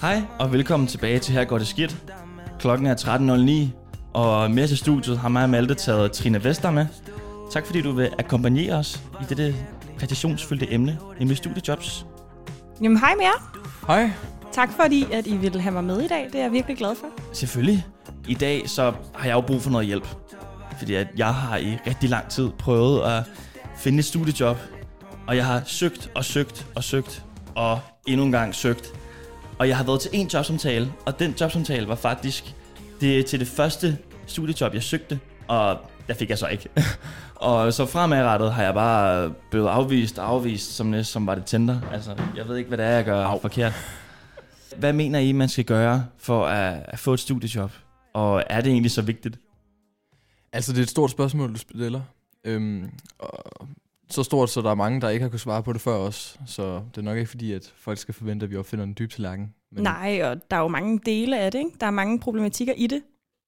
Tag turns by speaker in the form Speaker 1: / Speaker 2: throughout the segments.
Speaker 1: Hej og velkommen tilbage til Her går det skidt. Klokken er 13.09, og med til studiet har mig og Malte taget Trine Vester med. Tak fordi du vil akkompagnere os i dette præcisionsfyldte emne, nemlig studiejobs.
Speaker 2: Jamen hej med jer.
Speaker 3: Hej.
Speaker 2: Tak fordi, at I ville have mig med i dag. Det er jeg virkelig glad for.
Speaker 1: Selvfølgelig. I dag så har jeg jo brug for noget hjælp. Fordi at jeg har i rigtig lang tid prøvet at finde et studiejob. Og jeg har søgt og søgt og søgt og endnu en gang søgt. Og jeg har været til en jobsamtale, og den jobsamtale var faktisk det til det første studiejob, jeg søgte, og der fik jeg så ikke. og så fremadrettet har jeg bare blevet afvist og afvist, som, næst, som var det tænder. Altså, jeg ved ikke, hvad det er, jeg gør Au. forkert. Hvad mener I, man skal gøre for at, at få et studiejob? Og er det egentlig så vigtigt?
Speaker 3: Altså, det er et stort spørgsmål, du stiller. Øhm, og så stort, så der er mange, der ikke har kunnet svare på det før os. Så det er nok ikke fordi, at folk skal forvente, at vi opfinder en dyb tallerken.
Speaker 2: Men... Nej, og der er jo mange dele af det. Ikke? Der er mange problematikker i det.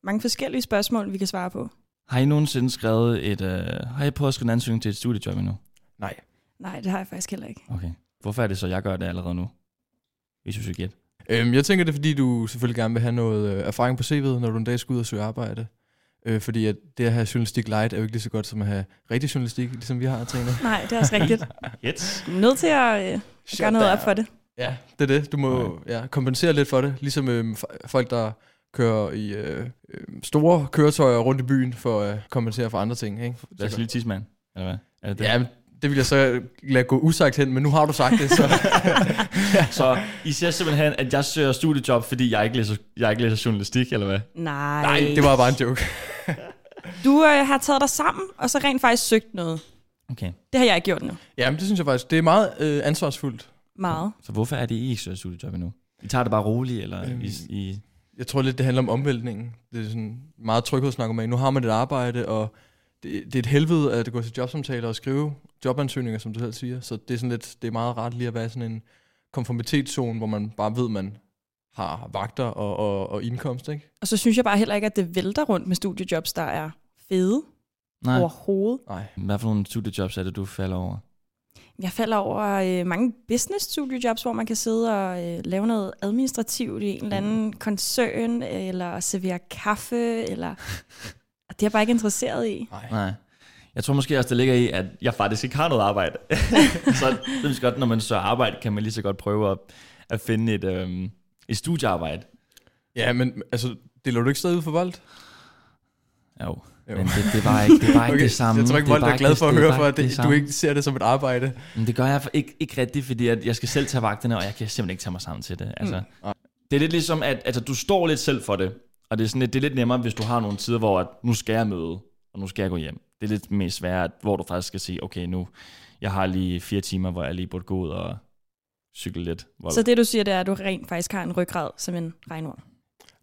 Speaker 2: Mange forskellige spørgsmål, vi kan svare på.
Speaker 1: Har I nogensinde skrevet et... Øh, har I prøvet at skrive en ansøgning til et studiejob endnu?
Speaker 3: Nej.
Speaker 2: Nej, det har jeg faktisk heller ikke.
Speaker 1: Okay. Hvorfor er det så, jeg gør det allerede nu? Hvis du skal gætte.
Speaker 3: Øhm, jeg tænker, det er fordi, du selvfølgelig gerne vil have noget øh, erfaring på CV'et, når du en dag skal ud og søge arbejde. Øh, fordi at det at have journalistik light er jo ikke lige så godt som at have rigtig journalistik, ligesom vi har, Trine.
Speaker 2: Nej, det er også rigtigt.
Speaker 1: yes.
Speaker 2: Du er nødt til at øh, gøre noget op for det.
Speaker 3: Ja, det er det. Du må ja, kompensere lidt for det. Ligesom øh, folk, der kører i øh, øh, store køretøjer rundt i byen for at kompensere for andre ting. Ikke?
Speaker 1: Lad os lige tidsmand, eller hvad?
Speaker 3: Er det det? Ja, det vil jeg så lade gå usagt hen, men nu har du sagt det. Så,
Speaker 1: så I siger simpelthen, at jeg søger studiejob, fordi jeg ikke læser, jeg ikke læser journalistik, eller hvad?
Speaker 2: Nej.
Speaker 3: Nej, det var bare en joke.
Speaker 2: Du øh, har taget dig sammen, og så rent faktisk søgt noget.
Speaker 1: Okay.
Speaker 2: Det har jeg ikke gjort nu.
Speaker 3: Ja, men det synes jeg faktisk. Det er meget øh, ansvarsfuldt.
Speaker 2: Meget.
Speaker 1: Så hvorfor er det, I ikke søger studiejob endnu? I tager det bare roligt, eller øhm, I, I...
Speaker 3: Jeg tror lidt, det handler om omvæltningen. Det er sådan meget tryghedsnarkoman. Nu har man et arbejde, og det, det er et helvede at gå til jobsamtaler og skrive jobansøgninger, som du selv siger. Så det er sådan lidt, det er meget rart lige at være sådan en konformitetszone, hvor man bare ved, man har vagter og, og, og indkomst, ikke?
Speaker 2: Og så synes jeg bare heller ikke, at det vælter rundt med studiejobs, der er fede Nej. overhovedet.
Speaker 1: Nej. Hvad for nogle studiejobs er det, du falder over?
Speaker 2: Jeg falder over øh, mange business studiejobs, hvor man kan sidde og øh, lave noget administrativt i en eller anden koncern, eller servere kaffe, eller det er jeg bare ikke interesseret i.
Speaker 1: Nej. Nej. Jeg tror måske også, det ligger i, at jeg faktisk ikke har noget arbejde. så det er godt, når man søger arbejde, kan man lige så godt prøve at, at finde et, øhm, et studiearbejde.
Speaker 3: Ja, men altså, deler du ikke stadig ud for voldt?
Speaker 1: Jo. Jo. Men det, det var ikke, det var ikke
Speaker 3: okay,
Speaker 1: det samme.
Speaker 3: Jeg tror ikke,
Speaker 1: Vold
Speaker 3: er glad for at høre, for at det, du ikke ser det som et arbejde.
Speaker 1: Men det gør jeg ikke, ikke rigtigt, fordi at jeg skal selv tage vagterne, og jeg kan simpelthen ikke tage mig sammen til det. Altså, mm. Det er lidt ligesom, at altså, du står lidt selv for det, og det er, sådan lidt, det er lidt nemmere, hvis du har nogle tider, hvor at, nu skal jeg møde, og nu skal jeg gå hjem. Det er lidt mere svært, hvor du faktisk skal sige, okay, nu jeg har lige fire timer, hvor jeg lige burde gå ud og cykle lidt.
Speaker 2: Vold. Så det du siger, det er, at du rent faktisk har en ryggrad som en regnorm?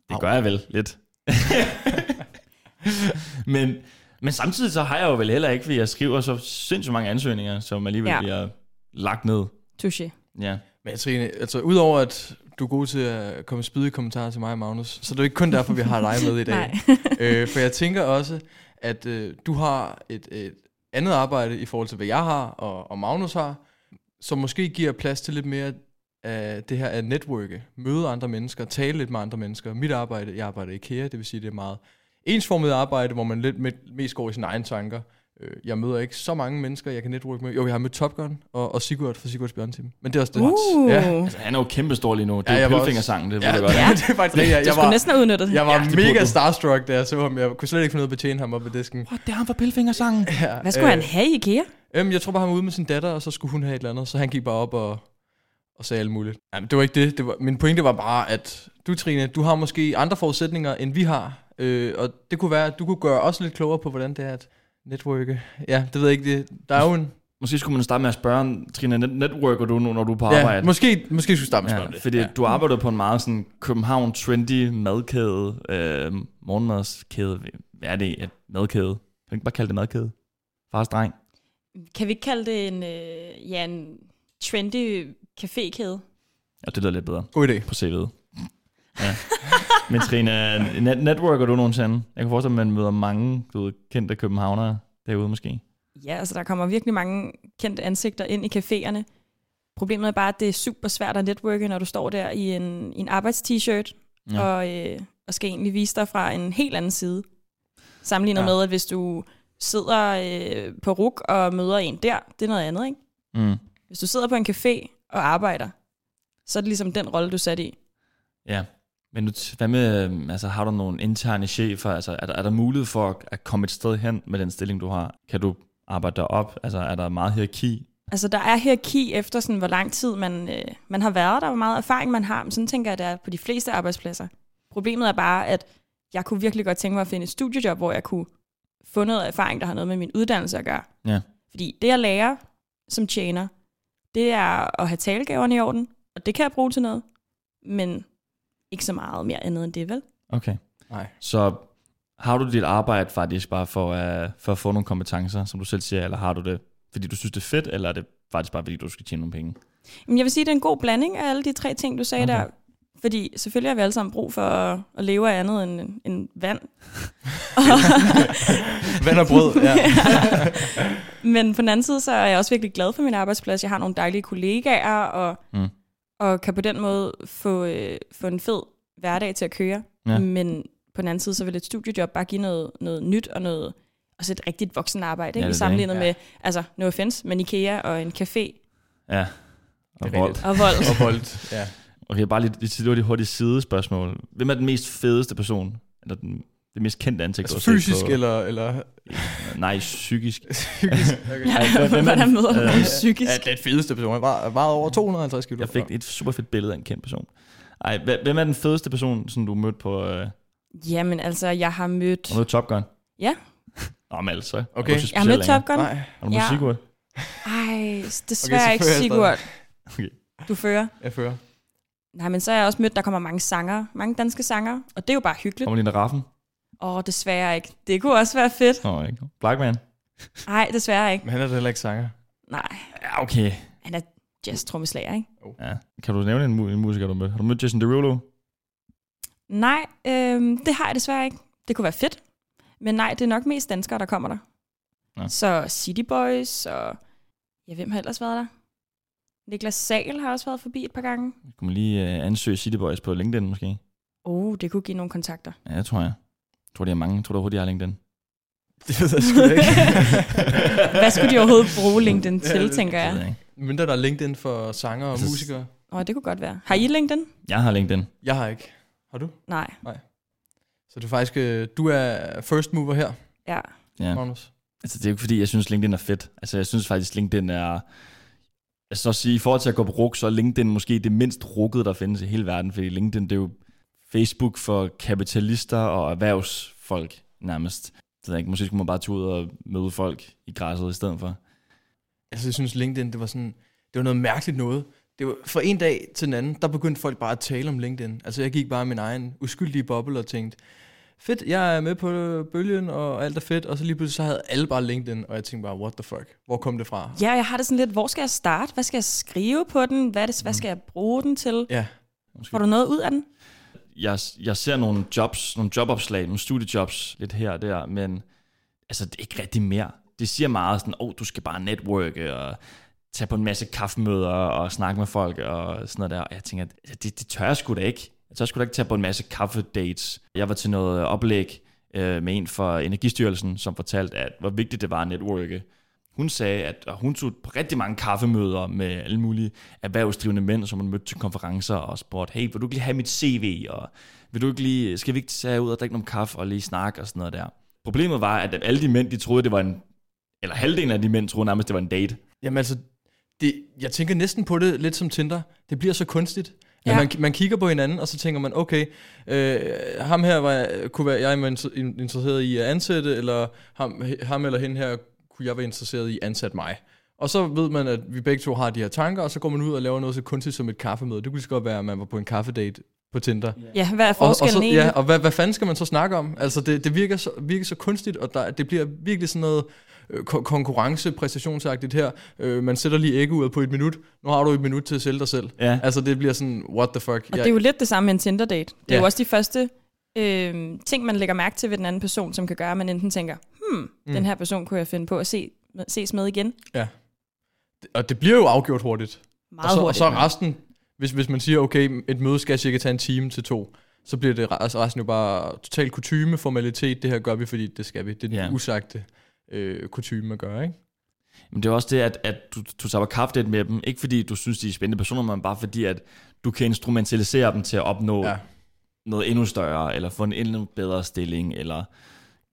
Speaker 1: Det gør jeg vel lidt. men, men samtidig så har jeg jo vel heller ikke, fordi jeg skriver så sindssygt mange ansøgninger, som alligevel ja. bliver lagt ned.
Speaker 2: Touché.
Speaker 1: Ja.
Speaker 3: Men Trine, altså udover at du er god til at komme spydige kommentarer til mig og Magnus, så det er jo ikke kun derfor, vi har dig med i dag. øh, for jeg tænker også, at øh, du har et, et andet arbejde i forhold til, hvad jeg har og, og Magnus har, som måske giver plads til lidt mere af det her at netværke, møde andre mennesker, tale lidt med andre mennesker. Mit arbejde, jeg arbejder i IKEA, det vil sige, det er meget ensformet arbejde, hvor man lidt mest går i sine egne tanker. Øh, jeg møder ikke så mange mennesker, jeg kan netværke med. Jo, jeg har mødt Top Gun og, og Sigurd fra Sigurds Bjørnteam. Men det er også det.
Speaker 2: Uh.
Speaker 1: Ja. Altså, han er jo kæmpe stor lige nu. Det er ja, jo Pilfingersangen, det
Speaker 2: ja,
Speaker 1: ved godt.
Speaker 2: Ja, det er faktisk jeg, jeg, jeg var, næsten have udnyttet
Speaker 3: Jeg var ja, mega starstruck, da jeg så ham. Jeg kunne slet ikke finde ud af at betjene ham op ved disken.
Speaker 1: What, det er ham fra Pilfingersangen.
Speaker 2: Ja, Hvad skulle øh, han have i IKEA?
Speaker 3: Øhm, jeg tror bare, han var ude med sin datter, og så skulle hun have et eller andet. Så han gik bare op og, og sagde alt muligt. Jamen, det var ikke det. det var, min pointe var bare, at du, Trine, du har måske andre forudsætninger, end vi har. Øh, og det kunne være, at du kunne gøre os lidt klogere på, hvordan det er at netværke. Ja, det ved jeg ikke. Det, der er jo en...
Speaker 1: Måske skulle man starte med at spørge, Trine, networker du nu, når du er på ja, arbejde?
Speaker 3: måske, måske skulle starte med at spørge ja,
Speaker 1: det. Fordi
Speaker 3: ja.
Speaker 1: du arbejder på en meget sådan København trendy madkæde, øh, morgenmadskæde. Hvad er det? Et madkæde? Kan du ikke bare kalde det madkæde? Fars dreng.
Speaker 2: Kan vi ikke kalde det en, øh, ja, en trendy cafékæde?
Speaker 1: Ja, det lyder lidt bedre.
Speaker 3: God idé.
Speaker 1: På CV'et. Ja. Men Trine, net- networker du nogensinde? Jeg kan forestille mig, at man møder mange du ved, kendte københavnere derude måske.
Speaker 2: Ja, altså der kommer virkelig mange kendte ansigter ind i caféerne. Problemet er bare, at det er super svært at networke, når du står der i en, i en arbejdst-t-shirt, ja. og, øh, og skal egentlig vise dig fra en helt anden side. Sammenlignet ja. med, at hvis du sidder øh, på RUK og møder en der, det er noget andet, ikke?
Speaker 1: Mm.
Speaker 2: Hvis du sidder på en café og arbejder, så er det ligesom den rolle, du er sat i.
Speaker 1: Ja, men nu, hvad med, øhm, altså, har du nogle interne chefer? Altså, er der, er der mulighed for at komme et sted hen med den stilling, du har? Kan du arbejde dig op? Altså, er der meget hierarki?
Speaker 2: Altså, der er hierarki efter, sådan, hvor lang tid man, øh, man har været der, hvor meget erfaring man har. Men sådan tænker jeg, det er på de fleste arbejdspladser. Problemet er bare, at jeg kunne virkelig godt tænke mig at finde et studiejob, hvor jeg kunne få noget erfaring, der har noget med min uddannelse at gøre.
Speaker 1: Ja.
Speaker 2: Fordi det, jeg lærer som tjener, det er at have talegaverne i orden, og det kan jeg bruge til noget, men ikke så meget mere andet end det, vel?
Speaker 1: Okay.
Speaker 3: Nej.
Speaker 1: Så har du dit arbejde faktisk bare for, uh, for at få nogle kompetencer, som du selv siger, eller har du det, fordi du synes, det er fedt, eller er det faktisk bare, fordi du skal tjene nogle penge?
Speaker 2: Men jeg vil sige, det er en god blanding af alle de tre ting, du sagde
Speaker 1: Okay.
Speaker 2: der. Fordi selvfølgelig har vi alle sammen brug for at, at leve af andet end, end vand.
Speaker 3: Vand og brød, ja.
Speaker 2: Men på den anden side, så er jeg også virkelig glad for min arbejdsplads. Jeg har nogle dejlige kollegaer, og,
Speaker 1: Mm.
Speaker 2: Og kan på den måde få, øh, få en fed hverdag til at køre.
Speaker 1: Ja.
Speaker 2: Men på den anden side, så vil et studiejob bare give noget, noget nyt og noget, også et rigtigt voksen arbejde,
Speaker 1: Ja,
Speaker 2: ikke?
Speaker 1: det er det,
Speaker 2: sammenlignet
Speaker 3: ikke?
Speaker 2: med, altså no offense, men IKEA og en café
Speaker 1: Ja. Og
Speaker 3: Det
Speaker 1: vold.
Speaker 3: rigtigt.
Speaker 2: og vold.
Speaker 3: Og voldt, ja.
Speaker 1: Okay, bare lige, lige, lige hurtigt sidespørgsmål. Hvem er den mest fedeste person? Eller den, det mest kendte ansigt,
Speaker 3: Altså
Speaker 1: du har set
Speaker 3: fysisk
Speaker 1: på?
Speaker 3: eller, eller
Speaker 1: Nej, psykisk.
Speaker 3: psykisk. Okay.
Speaker 2: Ja,
Speaker 1: hvem er
Speaker 2: hvordan
Speaker 1: den-
Speaker 2: møder du
Speaker 1: øh,
Speaker 2: psykisk?
Speaker 3: Ja, det er fedeste person. Meget, meget over 250 kilo.
Speaker 1: Jeg fik et super fedt billede af en kendt person. Ej, hvem er den fedeste person, som du mødte på... Øh,
Speaker 2: Jamen altså, jeg har mødt...
Speaker 1: har du mødt Top Gun?
Speaker 2: Ja.
Speaker 1: Nå, men altså. er
Speaker 3: Okay.
Speaker 2: Jeg har mødt Top Gun.
Speaker 3: Nej.
Speaker 1: Har du mødt
Speaker 2: Ja.
Speaker 1: Sigurd?
Speaker 2: Ej, desværre
Speaker 3: Okay,
Speaker 2: ikke
Speaker 3: jeg
Speaker 2: Sigurd.
Speaker 1: Okay.
Speaker 2: Du fører.
Speaker 3: Jeg fører.
Speaker 2: Nej, men så har jeg også mødt, der kommer mange sanger, mange danske sanger, og det er jo bare hyggeligt.
Speaker 1: Kommer Lina Raffen?
Speaker 2: Åh, desværre ikke. Det kunne også være fedt.
Speaker 1: Nå, ikke. Blackman?
Speaker 2: Nej, desværre ikke.
Speaker 3: Men han er da heller ikke sanger.
Speaker 2: Nej,
Speaker 1: Ja, okay.
Speaker 2: han er jazz-trommeslager, ikke?
Speaker 1: Ja. Kan du nævne en, mu- en musiker, du har mødt? Har du mødt Jason Derulo?
Speaker 2: Nej, øhm, det har jeg desværre ikke. Det kunne være fedt. Men nej, det er nok mest danskere, der kommer der.
Speaker 1: Nå.
Speaker 2: Så City Boys og... Ja, hvem har ellers været der? Niklas Sal har også været forbi et par gange.
Speaker 1: Kunne man lige øh, ansøge City Boys på LinkedIn måske?
Speaker 2: Oh, det kunne give nogle kontakter.
Speaker 1: Ja, det tror jeg. Jeg tror, de har mange. Tror, du overhovedet, de har LinkedIn.
Speaker 3: Det ved jeg sgu ikke.
Speaker 2: Hvad skulle de overhovedet bruge LinkedIn
Speaker 3: Ja,
Speaker 2: til,
Speaker 3: det-
Speaker 2: tænker jeg?
Speaker 1: jeg.
Speaker 3: Mindre der er LinkedIn for sanger og
Speaker 1: Altså,
Speaker 3: musikere.
Speaker 2: Åh, oh, det kunne godt være. Har I LinkedIn?
Speaker 1: Jeg har LinkedIn.
Speaker 3: Jeg har ikke. Har du?
Speaker 2: Nej.
Speaker 3: Så det er faktisk, øh, du er first mover her,
Speaker 2: Ja.
Speaker 1: Ja.
Speaker 3: Magnus.
Speaker 1: Altså, det er jo ikke, fordi jeg synes, LinkedIn er fedt. Altså, jeg synes faktisk, LinkedIn er... Jeg også sige, i forhold til at gå på ruk, så er LinkedIn måske det mindst rukkede, der findes i hele verden, fordi LinkedIn, det er jo Facebook for kapitalister og erhvervsfolk nærmest. Det ved jeg ikke, måske skulle man bare tage ud og møde folk i græsset i stedet for.
Speaker 3: Altså, jeg synes, LinkedIn, det var sådan, det var noget mærkeligt noget. Det var, fra en dag til den anden, der begyndte folk bare at tale om LinkedIn. Altså, jeg gik bare i min egen uskyldige boble og tænkte, fedt, jeg er med på bølgen, og alt er fedt. Og så lige pludselig, så havde alle bare LinkedIn, og jeg tænkte bare, what the fuck? Hvor kom det fra?
Speaker 2: Ja, jeg har det sådan lidt, hvor skal jeg starte? Hvad skal jeg skrive på den? Hvad, er det, hvad skal jeg bruge den til?
Speaker 3: Ja,
Speaker 1: Måske.
Speaker 2: Får du noget ud af den?
Speaker 1: Jeg, jeg ser nogle jobs, nogle jobopslag, nogle studiejobs lidt her og der, men altså, det er ikke rigtig mere. Det siger meget sådan, åh, oh, du skal bare networke og tage på en masse kaffemøder og snakke med folk og sådan noget der. Og jeg tænker, at det, det tør jeg sgu da ikke. Jeg tør sgu da ikke tage på en masse kaffedates. Jeg var til noget oplæg øh, med en fra Energistyrelsen, som fortalte, at hvor vigtigt det var at networke. Hun sagde, at hun tog på rigtig mange kaffemøder med alle mulige erhvervsdrivende mænd, som hun mødte til konferencer og spurgte, hey, vil du ikke lige have mit CV, og vil du ikke lige, skal vi ikke tage ud og drikke noget kaffe og lige snakke og sådan noget der. Problemet var, at alle de mænd, de troede, det var en, eller halvdelen af de mænd troede nærmest, det var en date.
Speaker 3: Jamen altså, det, jeg tænker næsten på det lidt som Tinder. Det bliver så kunstigt. Ja.
Speaker 2: Ja.
Speaker 3: Man, man kigger på hinanden, og så tænker man, okay, øh, ham her var, kunne være, jeg er inter- interesseret i at ansætte, eller ham, ham eller hende her kunne jeg være interesseret i at ansætte mig. Og så ved man, at vi begge to har de her tanker, og så går man ud og laver noget så kunstigt som et kaffemøde. Det kunne lige så godt være, at man var på en kaffedate på Tinder.
Speaker 2: Ja, hvad er
Speaker 3: Og, og,
Speaker 2: forskellen
Speaker 3: så,
Speaker 2: egentlig?
Speaker 3: ja, og hvad, hvad fanden skal man så snakke om? Altså, det, det virker, så, virker så kunstigt, og der, det bliver virkelig sådan noget øh, ko- konkurrence, præstationsagtigt her. Øh, man sætter lige æggeuret på et minut. Nu har du et minut til at sælge dig selv.
Speaker 1: Ja.
Speaker 3: Altså, det bliver sådan, what the fuck.
Speaker 2: Og det er jo lidt det samme med en Tinder-date. Det er
Speaker 3: Ja.
Speaker 2: jo også de første øh, ting, man lægger mærke til ved den anden person, som kan gøre, at man enten tænker, hmm, mm. den her person kunne jeg finde på at se, ses med igen.
Speaker 3: og det bliver jo afgjort hurtigt.
Speaker 2: meget
Speaker 3: og, så, og
Speaker 2: hurtigt.
Speaker 3: så resten, hvis, hvis man siger, okay, et møde skal cirka tage en time til to, så bliver det altså resten jo bare total kutyme, formalitet, det her gør vi, fordi det skal vi. Det er den
Speaker 1: Ja.
Speaker 3: usagte øh, kutyme at gøre, ikke?
Speaker 1: Men det er også det, at, at du, du tager kaffe lidt med dem, ikke fordi du synes, de er spændende personer, men bare fordi, at du kan instrumentalisere dem til at opnå
Speaker 3: Ja.
Speaker 1: ja. noget endnu større, eller få en endnu bedre stilling, eller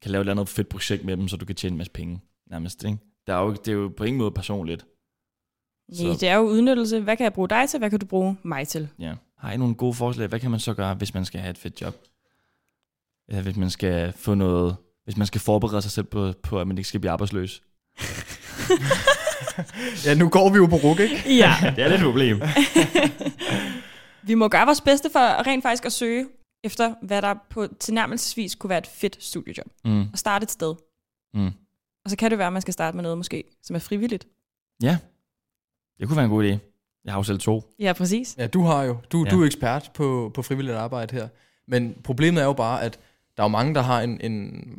Speaker 1: kan lave et eller andet fedt projekt med dem, så du kan tjene en masse penge, nærmest. Ikke? Der er jo, det er jo på ingen måde personligt.
Speaker 2: Nej, det er jo udnyttelse. Hvad kan jeg bruge dig til? Hvad kan du bruge mig til?
Speaker 1: Ja. Har I nogle gode forslag? Hvad kan man så gøre, hvis man skal have et fedt job? Ja, hvis man skal få noget... Hvis man skal forberede sig selv på, på at man ikke skal blive arbejdsløs.
Speaker 3: Ja, nu går vi jo på ruk, ikke?
Speaker 2: Ja.
Speaker 1: Det er lidt et problem.
Speaker 2: Vi må gøre vores bedste for rent faktisk at søge efter, hvad der på tilnærmelsesvis kunne være et fedt studiejob.
Speaker 1: Mm.
Speaker 2: Og starte et sted.
Speaker 1: Mm.
Speaker 2: Og så kan det være, at man skal starte med noget måske, som er frivilligt.
Speaker 1: Ja, det kunne være en god idé. Jeg har jo selv to.
Speaker 2: Ja, præcis.
Speaker 3: Ja, du har jo. Du,
Speaker 1: Ja.
Speaker 3: du er ekspert på, på frivilligt arbejde her. Men problemet er jo bare, at der er jo mange, der har en, en,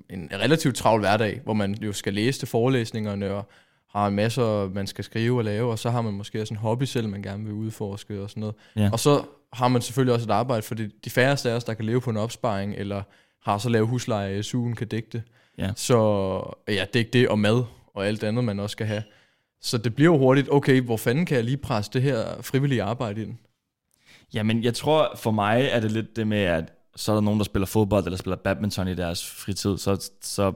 Speaker 3: en relativt travl hverdag, hvor man jo skal læse til forelæsningerne, og har en masse, man skal skrive og lave, og så har man måske også en hobby selv, man gerne vil udforske og sådan noget.
Speaker 1: Ja.
Speaker 3: Og så har man selvfølgelig også et arbejde, for det, de færreste af os, der kan leve på en opsparing, eller har så lavet husleje, SU'en kan dække det.
Speaker 1: Ja.
Speaker 3: Så ja, dække det og mad og alt andet, man også skal have. Så det bliver hurtigt, okay, hvor fanden kan jeg lige presse det her frivillige arbejde ind?
Speaker 1: Jamen, jeg tror for mig er det lidt det med, at så er der nogen, der spiller fodbold eller spiller badminton i deres fritid, så, så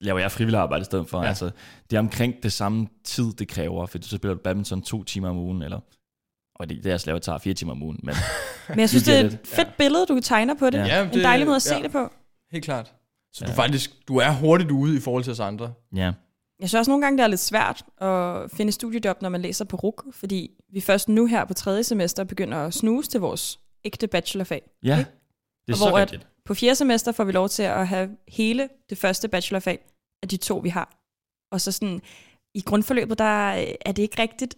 Speaker 1: laver jeg frivilligt arbejde i stedet for.
Speaker 3: Ja.
Speaker 1: Altså, det er omkring det samme tid, det kræver, fordi så spiller du badminton to timer om ugen, eller og det, det jeg laver, tager fire timer om ugen, men
Speaker 2: Men jeg synes, det er et fedt billede, du tegner på det.
Speaker 1: Ja.
Speaker 3: Ja,
Speaker 2: En dejlig måde at se
Speaker 3: ja.
Speaker 2: det på.
Speaker 3: Helt klart. Så
Speaker 1: Ja.
Speaker 3: du faktisk, du er hurtigt ude i forhold til os andre.
Speaker 1: ja.
Speaker 2: Jeg synes også nogle gange, det er lidt svært at finde studiejob, når man læser på RUK, fordi vi først nu her på tredje semester begynder at snuse til vores ægte bachelorfag.
Speaker 1: Ja,
Speaker 2: Ikke?
Speaker 1: det er
Speaker 2: Og
Speaker 1: så
Speaker 2: hvor at-
Speaker 1: rigtigt.
Speaker 2: På fjerde semester får vi lov til at have hele det første bachelorfag af de to, vi har. Og så sådan, i grundforløbet, der er det ikke rigtigt,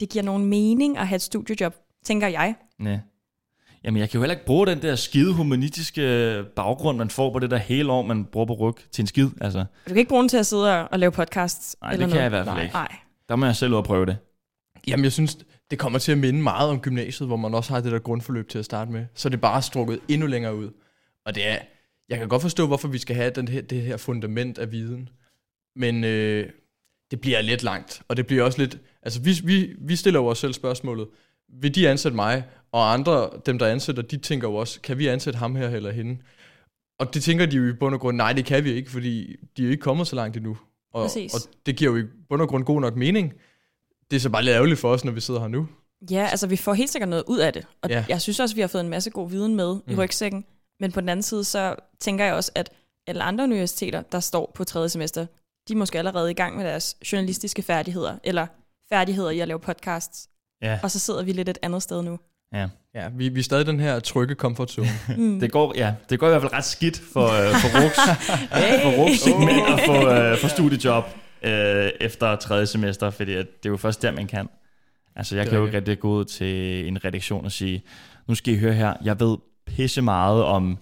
Speaker 2: det giver nogen mening at have et studiejob, tænker jeg.
Speaker 1: Ja. Jamen, jeg kan jo heller ikke bruge den der skide humanistiske baggrund, man får på det der hele år, man bruger på ryg til en skid. Altså,
Speaker 2: Du kan ikke bruge den til at sidde og, lave podcasts.
Speaker 1: Nej,
Speaker 2: eller
Speaker 1: det kan
Speaker 2: noget.
Speaker 1: jeg i hvert fald
Speaker 2: Nej.
Speaker 1: ikke.
Speaker 2: Nej.
Speaker 1: der må jeg selv ud og prøve det.
Speaker 3: Jamen, jeg synes, det kommer til at minde meget om gymnasiet, hvor man også har det der grundforløb til at starte med. Så er det bare strukket endnu længere ud. Og det er, jeg kan godt forstå, hvorfor vi skal have den her, det her fundament af viden. Men øh, det bliver lidt langt. Og det bliver også lidt, altså vi, vi, vi stiller jo os selv spørgsmålet, vil de ansætte mig? Og andre, dem der ansætter, de tænker jo også, kan vi ansætte ham her eller hende? Og det tænker de jo i bund og grund, nej, det kan vi ikke, fordi de er jo ikke kommet så langt endnu. Og,
Speaker 2: Præcis.
Speaker 3: og det giver jo i bund og grund god nok mening. Det er så bare lidt ærgerligt for os, når vi sidder her nu.
Speaker 2: Ja, altså vi får helt sikkert noget ud af det. Og
Speaker 3: Ja.
Speaker 2: jeg synes også, vi har fået en masse god viden med mm. i rygsækken. Men på den anden side, så tænker jeg også, at alle andre universiteter, der står på tredje semester, de er måske allerede i gang med deres journalistiske færdigheder, eller færdigheder i at lave podcasts.
Speaker 1: Ja.
Speaker 2: Og så sidder vi lidt et andet sted nu.
Speaker 1: ja.
Speaker 3: Ja, vi, vi er stadig i den her trygge comfort zone.
Speaker 2: Mm.
Speaker 1: Det går, ja, det går i hvert fald ret skidt for, øh, for Rux, for Rux segment at få, øh, få studiejob øh, efter tredje semester, fordi at det er jo først der, man kan. Altså, jeg
Speaker 3: Det
Speaker 1: kan jo ikke rigtig gå ud til en redaktion og sige, nu skal I høre her, jeg ved pisse meget om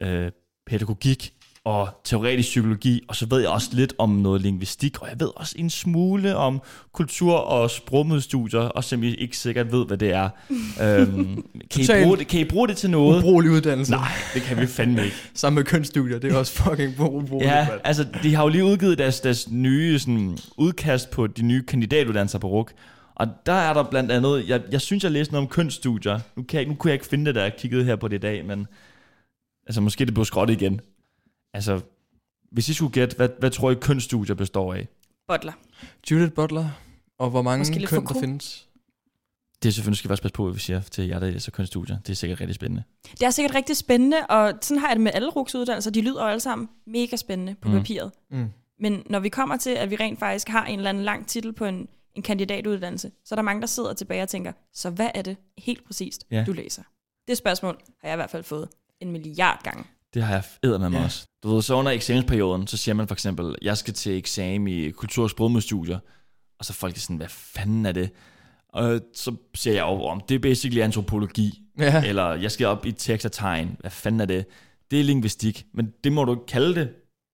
Speaker 1: øh, pædagogik og teoretisk psykologi, og så ved jeg også lidt om noget lingvistik, og jeg ved også en smule om kultur- og sprogmødestudier, og som I ikke sikkert ved, hvad det er. øhm, kan, I bruge det, kan I bruge det til noget?
Speaker 3: Ubrugelig uddannelse.
Speaker 1: Nej, det kan vi fandme ikke.
Speaker 3: Sammen med kønsstudier, det er også fucking ubrugeligt.
Speaker 1: Ja,
Speaker 3: mand.
Speaker 1: altså de har jo lige udgivet deres, deres nye sådan, udkast på de nye kandidatuddannelser på RUK. Og der er der blandt andet, jeg, jeg synes, jeg læste noget om kønsstudier. Nu, kan jeg, nu kunne jeg ikke finde det, da jeg kiggede her på det i dag, men altså måske det blev skrottet igen. Altså, hvis I skulle gætte, hvad, hvad tror I kønsstudier består af?
Speaker 2: Butler.
Speaker 3: Judith Butler, og hvor mange køn der findes.
Speaker 1: Det er selvfølgelig, skal vi også passe på, hvad vi siger til jer, der læser kønsstudier. Det er sikkert rigtig spændende.
Speaker 2: Det er sikkert rigtig spændende, og sådan har jeg det med alle RUX-uddannelser. De lyder alle sammen mega spændende på
Speaker 1: mm.
Speaker 2: papiret.
Speaker 3: Mm.
Speaker 2: Men når vi kommer til, at vi rent faktisk har en eller anden lang titel på en, en kandidatuddannelse, så er der mange, der sidder tilbage og tænker, så hvad er det helt præcist,
Speaker 1: Ja.
Speaker 2: du læser? Det spørgsmål har jeg i hvert fald fået en milliard gange.
Speaker 1: Det har jeg æder med mig
Speaker 3: Ja.
Speaker 1: også. Du ved, så under eksamensperioden, så siger man for eksempel, jeg skal til eksamen i kultur- og sprogmødestudier, og så folk er sådan, hvad fanden er det? Og så siger jeg over om, det er basically antropologi,
Speaker 3: Ja.
Speaker 1: eller jeg skal op i tekst og tegn, hvad fanden er det? Det er lingvistik, men det må du ikke kalde det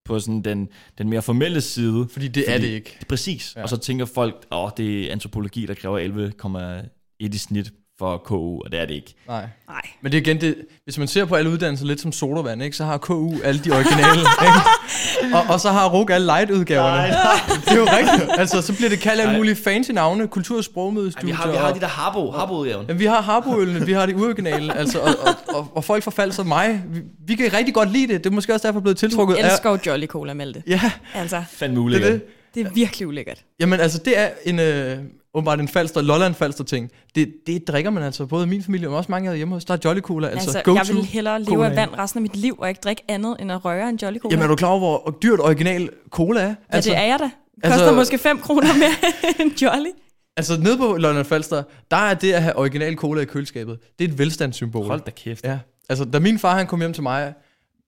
Speaker 1: på sådan den, den mere formelle side.
Speaker 3: Fordi det fordi, er det ikke.
Speaker 1: Præcis. Ja. Og så tænker folk, oh, det er antropologi, der kræver 11,1 i snit for KU, og det er det ikke.
Speaker 3: Nej. Nej. Men det er igen, det, hvis man ser på alle uddannelser lidt som sodavand, ikke, så har KU alle de originale, ikke? Og, og så har RUG alle light-udgaverne. Nej, nej. Det er jo rigtigt. Altså, så bliver det kaldt alle mulige fancy navne, kultur- og sprogmødestudier.
Speaker 1: Vi har, vi har de der Harbo, Harbo-udgaven.
Speaker 3: Ja, vi har Harbo-ølene, vi har de uoriginale, altså, og, og, og, og, folk forfalder som mig, vi, vi, kan rigtig godt lide det. Det er måske også derfor blevet tiltrukket.
Speaker 2: Du elsker jo Jolly Cola, Malte.
Speaker 3: Ja.
Speaker 2: Altså.
Speaker 1: Fandme muligt. Det, det.
Speaker 2: det er virkelig ulækkert.
Speaker 3: Jamen altså, det er en... Øh, åbenbart en falster, Lolland falster ting. Det, det drikker man altså, både min familie, og også mange af hjemme hos. Der er Jolly Cola, altså, altså go
Speaker 2: Jeg vil hellere leve af vand resten af mit liv, og ikke drikke andet, end at røre en Jolly Cola.
Speaker 3: Jamen er du klar over, hvor dyrt original cola er? Ja,
Speaker 2: altså, det er jeg da. Det koster altså, måske 5 kroner mere end Jolly.
Speaker 3: Altså nede på Lolland Falster, der er det at have original cola i køleskabet, det er et velstandssymbol.
Speaker 1: Hold da kæft.
Speaker 3: Ja. Altså da min far han kom hjem til mig,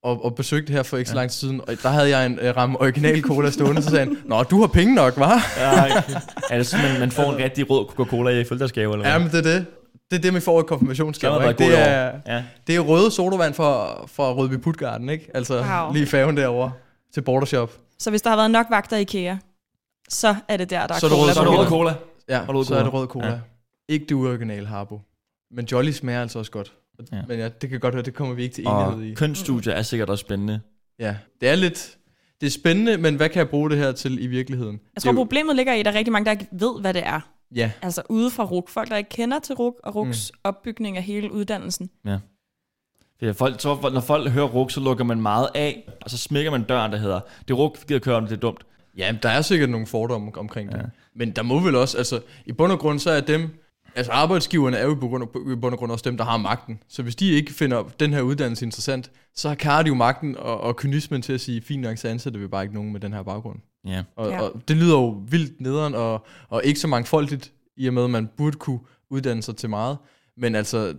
Speaker 3: og, og besøgte her for ikke så lang tid siden, og der havde jeg en uh, ramme original cola stående, så sagde han, Nå, du har penge nok, hva'? ja,
Speaker 1: altså, man, man får en rigtig rød Coca-Cola i fødselsdagsgave, eller
Speaker 3: hvad? Jamen, det er det. Det er det, man får i konfirmationsgave. Det, det, er, ja. det er røde sodavand fra, fra Rødby Putgarden, ikke? Altså wow. lige færgen derovre til Bordershop.
Speaker 2: Så hvis der har været nok vagter i IKEA, så er det der, der
Speaker 1: så
Speaker 2: er, cola.
Speaker 1: så er det rød cola.
Speaker 3: Ja, så er det rød cola. Ja. Ikke det uoriginale Harbo. Men Jolly smager altså også godt. Ja. Men ja, det kan godt være, det kommer vi ikke til enighed
Speaker 1: og i. kønsstudier er sikkert også spændende.
Speaker 3: Ja, det er lidt... Det er spændende, men hvad kan jeg bruge det her til i virkeligheden?
Speaker 2: Jeg tror,
Speaker 3: jo...
Speaker 2: problemet ligger i, at der er rigtig mange, der ikke ved, hvad det er.
Speaker 3: Ja.
Speaker 2: Altså ude fra RUG. Folk, der ikke kender til RUG og RUGs mm. opbygning af hele uddannelsen.
Speaker 1: Ja. Ja, folk, så, når folk hører RUG, så lukker man meget af, og så smækker man døren, der hedder, det er RUG, gider køre om, det er dumt.
Speaker 3: Ja, der er sikkert nogle fordomme omkring det. Ja. Men der må vel også, altså i bund og grund, så er dem, Altså arbejdsgiverne er jo på grund, af, på bund og grund også dem, der har magten. Så hvis de ikke finder den her uddannelse interessant, så har de jo magten og, og kynismen til at sige, fint nok, så ansætter vi bare ikke nogen med den her baggrund.
Speaker 1: Ja.
Speaker 3: Og,
Speaker 2: ja.
Speaker 3: og det lyder jo vildt nederen og, og ikke så mangfoldigt, i og med at man burde kunne uddanne sig til meget. Men altså,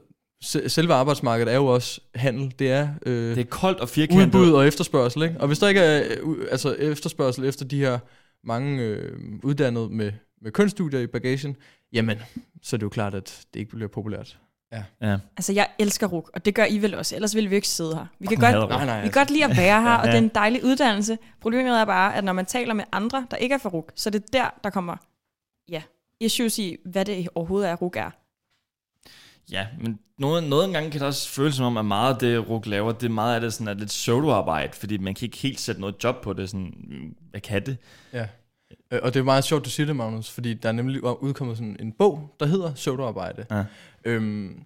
Speaker 3: selve arbejdsmarkedet er jo også handel. Det er,
Speaker 1: øh, det er koldt og firkantet.
Speaker 3: Udbud og efterspørgsel. Ikke? Og hvis der ikke er øh, altså efterspørgsel efter de her mange øh, uddannede med, med kønsstudier i bagagen, jamen, så er det jo klart, at det ikke bliver populært.
Speaker 1: Ja. ja.
Speaker 2: Altså, jeg elsker RUK, og det gør I vel også, ellers ville vi ikke sidde her. Vi kan godt,
Speaker 3: nej, nej,
Speaker 2: vi kan godt lide at være her, ja. og det er en dejlig uddannelse. Problemet er bare, at når man taler med andre, der ikke er fra RUK, så er det der, der kommer ja, issues i, hvad det overhovedet er, RUK er.
Speaker 1: Ja, men noget, noget engang kan det også føles som om, at meget af det, RUK laver, det er meget af det sådan, at lidt pseudo-arbejde, fordi man kan ikke helt sætte noget job på det. Sådan, hvad kan det?
Speaker 3: Ja. Øh, og det er meget sjovt, du siger det, Magnus, fordi der er nemlig udkommet sådan en bog, der hedder Søvdearbejde. Ja. Øhm,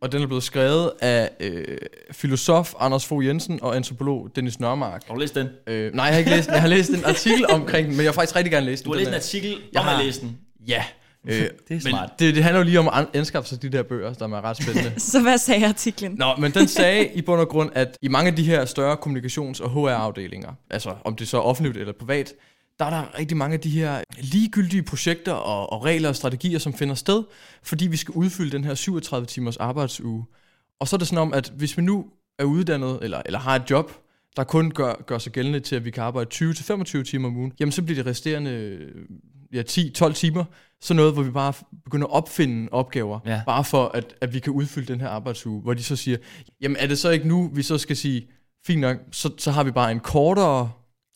Speaker 3: og den er blevet skrevet af øh, filosof Anders Fogh Jensen og antropolog Dennis Nørmark.
Speaker 1: Har du læst den?
Speaker 3: Øh, nej, jeg har ikke læst den. Jeg har læst en artikel omkring den, men jeg har faktisk rigtig gerne læst
Speaker 1: den. Du har læst en artikel, jeg har læst den?
Speaker 3: Ja.
Speaker 1: Øh, det er smart.
Speaker 3: Men det, det handler jo lige om at anskaffe sig de der bøger, der er ret spændende.
Speaker 2: Så hvad sagde artiklen?
Speaker 3: Nå, men den sagde i bund og grund, at i mange af de her større kommunikations- og HR-afdelinger, altså om det så er offentligt eller privat, der er der rigtig mange af de her ligegyldige projekter og, og regler og strategier, som finder sted, fordi vi skal udfylde den her 37 timers arbejdsuge. Og så er det sådan om, at hvis vi nu er uddannet eller, eller har et job, der kun gør, gør sig gældende til, at vi kan arbejde 20-25 timer om ugen, jamen så bliver det resterende ja, 10-12 timer så noget, hvor vi bare begynder at opfinde opgaver, ja. bare for at, at vi kan udfylde den her arbejdsuge, hvor de så siger, jamen er det så ikke nu, vi så skal sige, fint nok, så, så har vi bare en kortere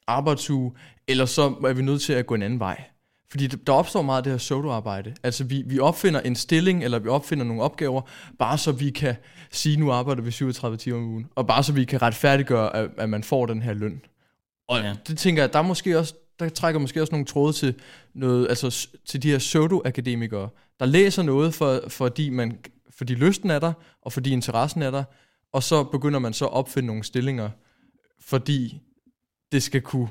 Speaker 3: arbejdsuge, eller så er vi nødt til at gå en anden vej. Fordi der opstår meget af det her pseudo-arbejde. Altså vi, vi opfinder en stilling, eller vi opfinder nogle opgaver, bare så vi kan sige, nu arbejder vi 37 timer om ugen, og bare så vi kan retfærdiggøre, at, at man får den her løn. Og ja. det tænker jeg, der er måske også, der trækker måske også nogle tråde til, noget, altså, til de her pseudo-akademikere, der læser noget, for, fordi, man, fordi lysten er der, og fordi interessen er der, og så begynder man så at opfinde nogle stillinger, fordi det skal kunne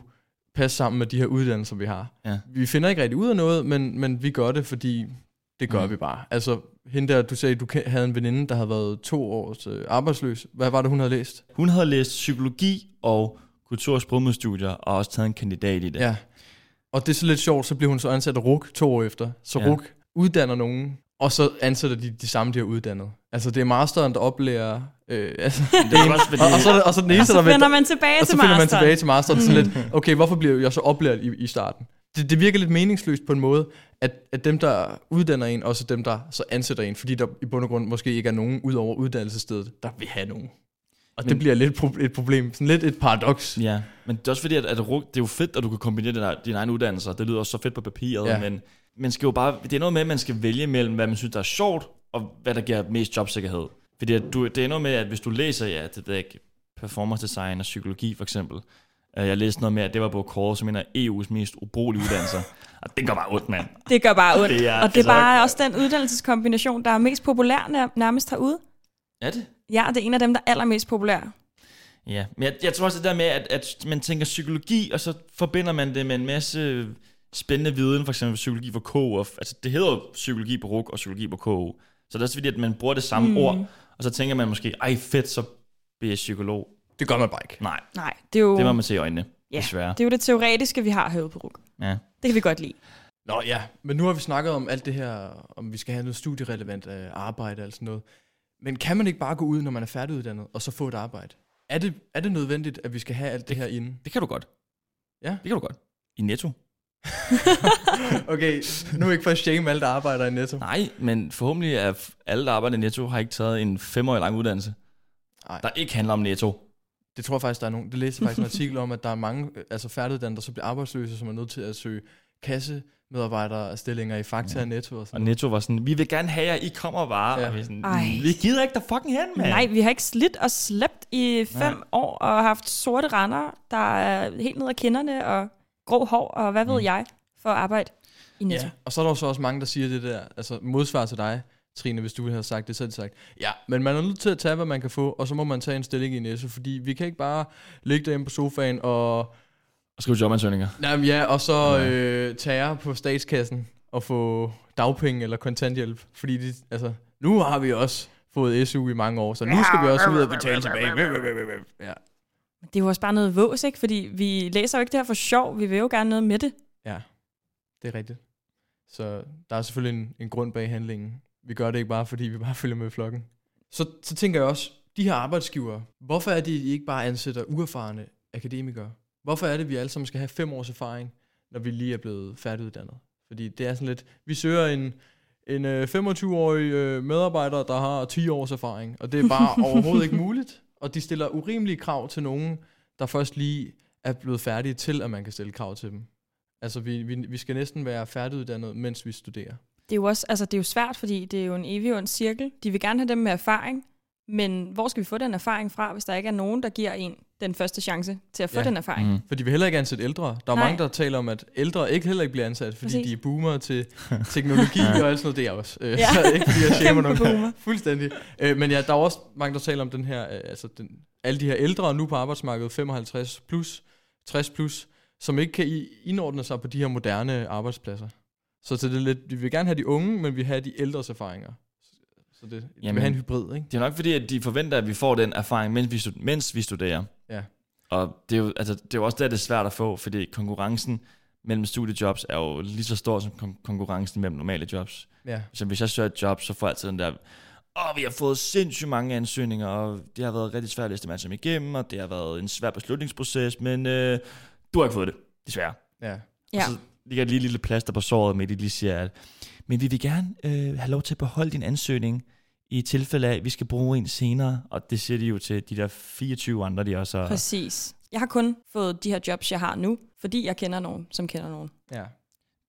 Speaker 3: passe sammen med de her uddannelser, vi har. Ja. Vi finder ikke rigtig ud af noget, men, men vi gør det, fordi det gør mm. vi bare. Altså, hende der, du sagde, du havde en veninde, der havde været to års øh, arbejdsløs. Hvad var det, hun havde læst?
Speaker 1: Hun havde læst psykologi og kultur- og sprogmedstudier, og også taget en kandidat i det.
Speaker 3: Ja. Og det er så lidt sjovt, så bliver hun så ansat af RUK to år efter. Så ja. RUK uddanner nogen, og så ansætter de de samme, de har uddannet. Altså, det er masteren, der oplærer... Øh, altså, det er også, fordi... og, og, så, og så den eneste,
Speaker 2: og så finder man tilbage
Speaker 3: og
Speaker 2: til
Speaker 3: masteren. Og så finder man tilbage til masteren. Mm. Så lidt, okay, hvorfor bliver jeg så oplært i, i starten? Det, det virker lidt meningsløst på en måde, at, at dem, der uddanner en, også dem, der så ansætter en, fordi der i bund og grund måske ikke er nogen ud over uddannelsesstedet, der vil have nogen. Og
Speaker 1: Men-
Speaker 3: det bliver lidt pro- et problem. Sådan lidt et paradoks.
Speaker 1: Ja, men det er også fordi, at, at det er jo fedt, at du kan kombinere dine, dine egne uddannelser. Det lyder også så fedt på papiret,
Speaker 3: ja.
Speaker 1: men man skal jo bare, det er noget med, at man skal vælge mellem, hvad man synes, der er sjovt, og hvad der giver mest jobsikkerhed. Fordi at du, det er noget med, at hvis du læser, ja, det ved ikke, performance design og psykologi for eksempel, øh, jeg læste noget med, at det var på kåret som en af EU's mest ubrugelige uddannelser. Og det går bare ondt, mand.
Speaker 2: Det gør bare ondt.
Speaker 1: Det er-
Speaker 2: og det er bare også den uddannelseskombination, der er mest populær nær- nærmest herude.
Speaker 1: Er det?
Speaker 2: Ja, det er en af dem, der er allermest populær.
Speaker 1: Ja, men jeg, jeg tror også det der med, at, at man tænker psykologi, og så forbinder man det med en masse spændende viden, for eksempel psykologi for KU. Og, altså, det hedder jo psykologi på RUG og psykologi på KU. Så det er også fordi, at man bruger det samme
Speaker 2: Mm.
Speaker 1: ord, og så tænker man måske, ej fedt, så bliver jeg psykolog.
Speaker 3: Det gør man bare ikke.
Speaker 1: Nej,
Speaker 2: Nej, det er jo
Speaker 1: det må man se i øjnene,
Speaker 2: Ja.
Speaker 1: desværre.
Speaker 2: det, er jo det teoretiske, vi har herude på RUG.
Speaker 1: Ja.
Speaker 2: Det kan vi godt lide.
Speaker 3: Nå ja, men nu har vi snakket om alt det her, om vi skal have noget studierelevant øh, arbejde og alt sådan noget. Men kan man ikke bare gå ud, når man er færdiguddannet, og så få et arbejde? Er det, er det nødvendigt, at vi skal have alt det her inde?
Speaker 1: Det kan du godt.
Speaker 3: Ja.
Speaker 1: Det kan du godt. I Netto.
Speaker 3: Okay, nu ikke for at shame alle, der arbejder i Netto.
Speaker 1: Nej, men forhåbentlig er alle, der arbejder i Netto, har ikke taget en femårig lang uddannelse,
Speaker 3: Nej.
Speaker 1: der ikke handler om Netto.
Speaker 3: Det tror jeg faktisk, der er nogen. Det læste jeg faktisk en artikel om, at der er mange øh, altså færdiguddannet, der så bliver arbejdsløse, som er nødt til at søge kassemedarbejdere stillinger i Fakta
Speaker 1: Ja.
Speaker 3: og Netto og
Speaker 1: Og
Speaker 3: sådan noget.
Speaker 1: Netto var sådan, vi vil gerne have jer, I kommer bare.
Speaker 3: Ja.
Speaker 1: Og vi, er sådan,
Speaker 2: Ej.
Speaker 1: vi gider ikke der fucking hen, mand.
Speaker 2: Nej, vi har ikke slidt og slæbt i fem
Speaker 1: Nej.
Speaker 2: år og haft sorte render, der er helt ned ad kinderne og grå hår og hvad ved
Speaker 1: Mm.
Speaker 2: jeg for at arbejde i Netto.
Speaker 3: Ja, og så er der jo så også mange, der siger det der, altså modsvar til dig, Trine, hvis du ville have sagt det, så havde de sagt, ja, men man er nødt til at tage, hvad man kan få, og så må man tage en stilling i Netto, fordi vi kan ikke bare ligge derhjemme på sofaen og,
Speaker 1: Og skrive jobansøgninger.
Speaker 3: jamen, ja, og så
Speaker 1: Nej.
Speaker 3: øh, tage på statskassen og få dagpenge eller kontanthjælp, fordi de, altså, nu har vi også fået SU i mange år, så nu skal vi også ud og betale tilbage. Ja,
Speaker 2: Det er jo også bare noget vås, ikke? Fordi vi læser jo ikke det her for sjov. Vi vil jo gerne noget med det.
Speaker 3: ja, det er rigtigt. Så der er selvfølgelig en, en grund bag handlingen. Vi gør det ikke bare, fordi vi bare følger med flokken. Så, så tænker jeg også, de her arbejdsgivere, hvorfor er det, de ikke bare ansætter uerfarne akademikere? Hvorfor er det, vi alle sammen skal have fem års erfaring, når vi lige er blevet færdiguddannet? Fordi det er sådan lidt, vi søger en, en øh, 25-årig øh, medarbejder, der har 10 års erfaring, og det er bare overhovedet ikke muligt. Og de stiller urimelige krav til nogen, der først lige er blevet færdige til, at man kan stille krav til dem. Altså, vi, vi, vi skal næsten være færdiguddannet, mens vi studerer.
Speaker 2: Det er jo også, altså det er jo svært, fordi det er jo en evig ond cirkel. De vil gerne have dem med erfaring, men hvor skal vi få den erfaring fra, hvis der ikke er nogen, der giver en den første chance til at få
Speaker 3: Ja.
Speaker 2: den erfaring?
Speaker 1: Mm.
Speaker 3: For de vil heller ikke ansætte ældre. Der er
Speaker 2: Nej.
Speaker 3: mange, der taler om, at ældre ikke heller ikke bliver ansat, fordi
Speaker 2: Præcis.
Speaker 3: de er boomer til teknologi og alt sådan noget. Det er også. Øh,
Speaker 2: Ja.
Speaker 3: Så ikke fordi jeg shamer nogen.
Speaker 2: boomer.
Speaker 3: Fuldstændig. Øh, Men ja, der er også mange, der taler om den her, øh, altså den, alle de her ældre nu på arbejdsmarkedet, 55 plus, 60 plus, som ikke kan indordne sig på de her moderne arbejdspladser. Så, så det er lidt, vi vil gerne have de unge, men vi vil have de ældres erfaringer. Så det, vi vil
Speaker 1: Jamen,
Speaker 3: have en hybrid, ikke?
Speaker 1: Det er nok fordi, at de forventer, at vi får den erfaring, mens vi, stud- mens vi studerer.
Speaker 3: Ja.
Speaker 1: Og det er, jo, altså, det er jo også der, det er svært at få, fordi konkurrencen mellem studiejobs er jo lige så stor som kon- konkurrencen mellem normale jobs.
Speaker 3: Ja.
Speaker 1: Så hvis jeg søger et job, så får jeg altid den der, åh, vi har fået sindssygt mange ansøgninger, og det har været rigtig svært at læse dem alle sammen igennem, og det har været en svær beslutningsproces, men øh, du har ikke fået det, desværre.
Speaker 3: Ja.
Speaker 2: Ja.
Speaker 1: Og så ligger et lille, lille plaster på såret med, at de lige siger, at men vi vil gerne øh, have lov til at beholde din ansøgning i tilfælde af, at vi skal bruge en senere. Og det siger de jo til de der 24 andre, de også har.
Speaker 2: Præcis. Jeg har kun fået de her jobs, jeg har nu, fordi jeg kender nogen, som kender nogen.
Speaker 3: ja.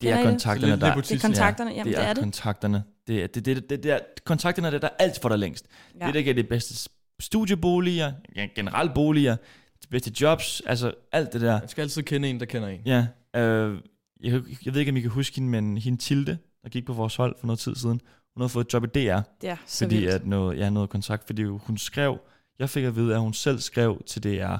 Speaker 1: Det er kontakterne, der...
Speaker 2: Det er kontakterne. Jamen,
Speaker 1: det
Speaker 2: det
Speaker 1: er,
Speaker 2: er det.
Speaker 1: kontakterne. Det er, det, det, det, det er, kontakterne er det, der alt for dig længst. Ja. Det, der giver det bedste studieboliger, ja, generelt boliger, de bedste jobs, altså alt det der.
Speaker 3: Man skal altid kende en, der kender en.
Speaker 1: Ja, øh, jeg, jeg ved ikke, om I kan huske hende, men hende Tilde, der gik på vores hold for noget tid siden, hun havde fået et job i DR,
Speaker 2: Det er så
Speaker 1: fordi
Speaker 2: vildt.
Speaker 1: at noget, ja, noget kontakt, fordi hun skrev, jeg fik at vide, at hun selv skrev til DR